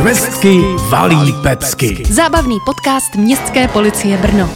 Švestky valí pecky. Zábavný podcast Městské policie Brno.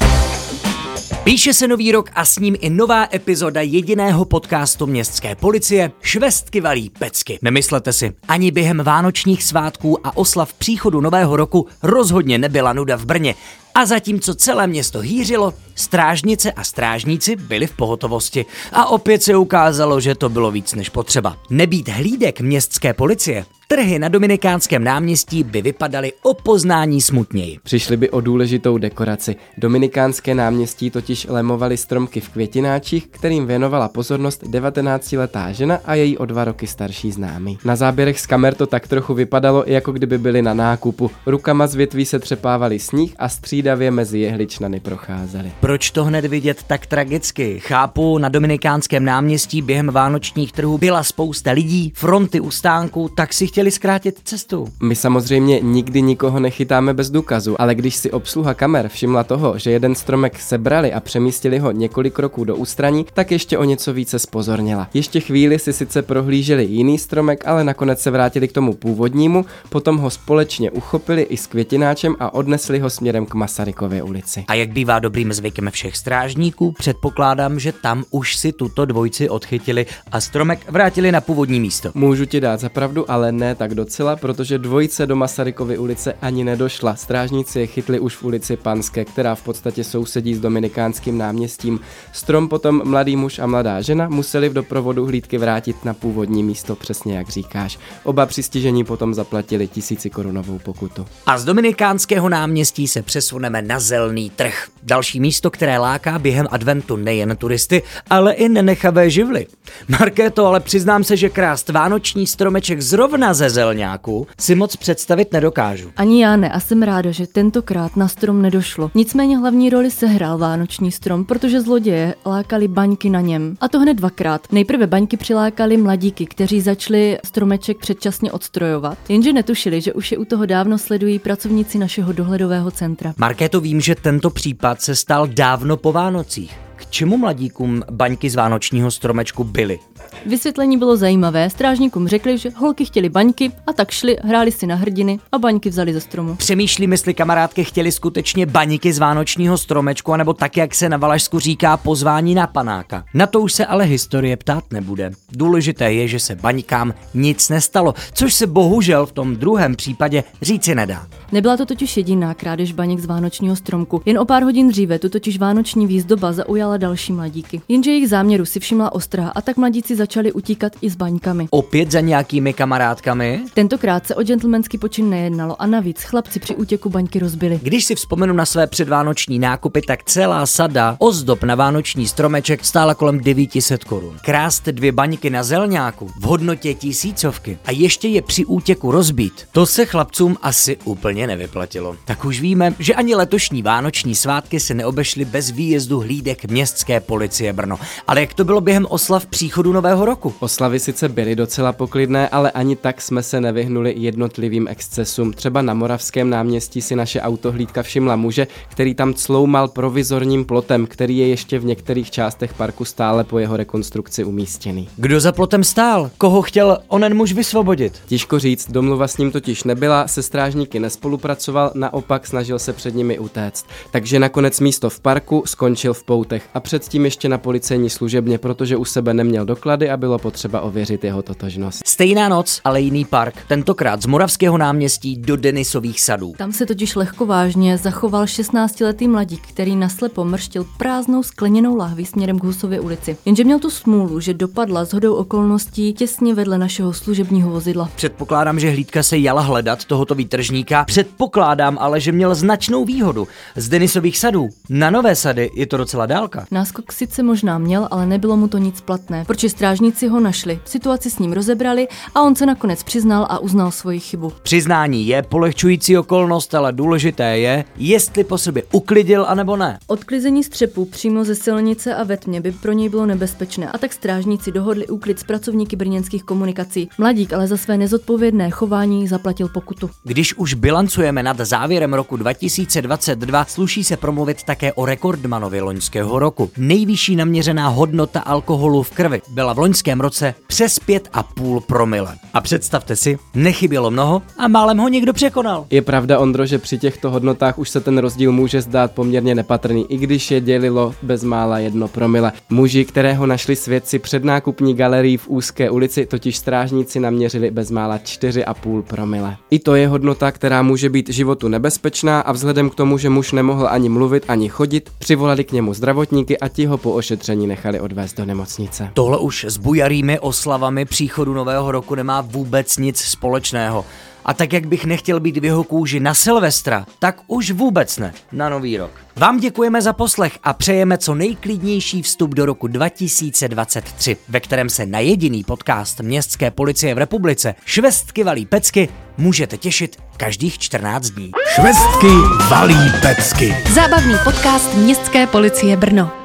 Píše se nový rok a s ním i nová epizoda jediného podcastu městské policie Švestky valí pecky. Nemyslete si, ani během vánočních svátků a oslav příchodu nového roku rozhodně nebyla nuda v Brně. A zatímco celé město hýřilo, strážnice a strážníci byli v pohotovosti. A opět se ukázalo, že to bylo víc než potřeba. Nebýt hlídek městské policie, trhy na Dominikánském náměstí by vypadaly o poznání smutněji. Přišli by o důležitou dekoraci. Dominikánské náměstí totiž lemovaly stromky v květináčích, kterým věnovala pozornost 19-letá žena a její o dva roky starší známý. Na záběrech z kamer to tak trochu vypadalo, jako kdyby byli na nákupu. Rukama z větví se třepávali sníh a střídavě mezi jehličnany procházeli. Proč to hned vidět tak tragicky? Chápu, na Dominikánském náměstí během vánočních trhů byla spousta lidí, fronty u stánku, tak si chtěli zkrátit cestu. My samozřejmě nikdy nikoho nechytáme bez důkazu, ale když si obsluha kamer všimla toho, že jeden stromek sebrali a přemístili ho několik kroků do ústraní, tak ještě o něco více spozornila. Ještě chvíli si sice prohlíželi jiný stromek, ale nakonec se vrátili k tomu původnímu, potom ho společně uchopili i s květináčem a odnesli ho směrem k Masarykově ulici. A jak bývá dobrým zvykem všech strážníků, předpokládám, že tam už si tuto dvojici odchytili a stromek vrátili na původní místo. Můžu ti dát za pravdu, ale ne tak docela, protože dvojice do Masarykovy ulice ani nedošla. Strážníci je chytli už v ulici Panské, která v podstatě sousedí s Dominikánským náměstím. Strom potom mladý muž a mladá žena museli v doprovodu hlídky vrátit na původní místo, přesně jak říkáš. Oba přistižení potom zaplatili tisíci korunovou pokutu. A z Dominikánského náměstí se přesuneme na Zelný trh. Další místo, které láká během adventu nejen turisty, ale i nenechavé živly. Markéto, ale přiznám se, že krást vánoční stromeček zrovna ze zelňáku si moc představit nedokážu. Ani já ne a jsem ráda, že tentokrát na strom nedošlo. Nicméně hlavní roli sehrál vánoční strom, protože zloděje lákali baňky na něm. A to hned dvakrát. Nejprve baňky přilákali mladíky, kteří začali stromeček předčasně odstrojovat, jenže netušili, že už je u toho dávno sledují pracovníci našeho dohledového centra. Markéto, vím, že tento případ se stal dávno po Vánocích. K čemu mladíkům baňky z vánočního stromečku byly? Vysvětlení bylo zajímavé. Strážníkům řekli, že holky chtěli baňky a tak šli, hráli si na hrdiny a baňky vzali ze stromu. Přemýšlím, jestli kamarádky chtěli skutečně baníky z vánočního stromečku, anebo tak, jak se na Valašsku říká, pozvání na panáka. Na to už se ale historie ptát nebude. Důležité je, že se baňkám nic nestalo, což se bohužel v tom druhém případě říci nedá. Nebyla to totiž jediná krádež baněk z vánočního stromku. Jen o pár hodin dříve tu totiž vánoční výzdoba zaujala další mladíky. Jenže jejich záměru si všimla ostrá a tak mladíci začali utíkat i s baňkami. Opět za nějakými kamarádkami? Tentokrát se o gentlemanský počin nejednalo a navíc chlapci při útěku baňky rozbili. Když si vzpomenu na své předvánoční nákupy, tak celá sada ozdob na vánoční stromeček stála kolem 900 korun. Krást dvě baňky na zelňáku v hodnotě tisícovky a ještě je při útěku rozbít, to se chlapcům asi úplně nevyplatilo. Tak už víme, že ani letošní vánoční svátky se neobešly bez výjezdu hlídek městské policie Brno. Ale jak to bylo během oslav příchodu nového roku? Oslavy sice byly docela poklidné, ale ani tak jsme se nevyhnuli jednotlivým excesům. Třeba na Moravském náměstí si naše autohlídka všimla muže, který tam cloumal provizorním plotem, který je ještě v některých částech parku stále po jeho rekonstrukci umístěný. Kdo za plotem stál? Koho chtěl onen muž vysvobodit? Těžko říct, domluva s ním totiž nebyla, se strážníky nespolupracoval, naopak snažil se před nimi utéct. Takže nakonec místo v parku skončil v poutech a předtím ještě na policejní služebně, protože u sebe neměl doklady a bylo potřeba ověřit jeho totožnost. Stejná noc, ale jiný park. Tentokrát z Moravského náměstí do Denisových sadů. Tam se totiž lehko vážně zachoval 16-letý mladík, který naslepo mrštil prázdnou skleněnou lahví směrem k Husově ulici. Jenže měl tu smůlu, že dopadla shodou okolností těsně vedle našeho služebního vozidla. Předpokládám, že hlídka se jala hledat tohoto výtržníka. Předpokládám ale, že měl značnou výhodu. Z Denisových sadů na Nové sady je to docela dálka. Náskok sice možná měl, ale nebylo mu to nic platné, protože strážníci ho našli, situaci s ním rozebrali a on se nakonec přiznal a uznal svoji chybu. Přiznání je polehčující okolnost, ale důležité je, jestli po sobě uklidil anebo ne. Odklizení střepu přímo ze silnice a ve tmě by pro něj bylo nebezpečné a tak strážníci dohodli úklid s pracovníky brněnských komunikací. Mladík ale za své nezodpovědné chování zaplatil pokutu. Když už bilancujeme nad závěrem roku 2022, sluší se promluvit také o rekordmanovi loňského roku. Nejvyšší naměřená hodnota alkoholu v krvi byla v loňském roce přes 5,5 promile. A představte si, nechybělo mnoho a málem ho někdo překonal. Je pravda, Ondro, že při těchto hodnotách už se ten rozdíl může zdát poměrně nepatrný, i když je dělilo bezmála jedno promile. Muži, kterého našli svědci před nákupní galerií v úzké ulici, totiž strážníci naměřili bezmála 4,5 promile. I to je hodnota, která může být životu nebezpečná a vzhledem k tomu, že muž nemohl ani mluvit, ani chodit, přivolali k němu zdravotníky a ti ho po ošetření nechali odvést do nemocnice. Tohle už s bujarými oslavami příchodu nového roku nemá vůbec nic společného. A tak jak bych nechtěl být v jeho kůži na Silvestra, tak už vůbec ne na Nový rok. Vám děkujeme za poslech a přejeme co nejklidnější vstup do roku 2023, ve kterém se na jediný podcast Městské policie v republice Švestky valí pecky můžete těšit každých 14 dní. Švestky valí pecky. Zábavný podcast Městské policie Brno.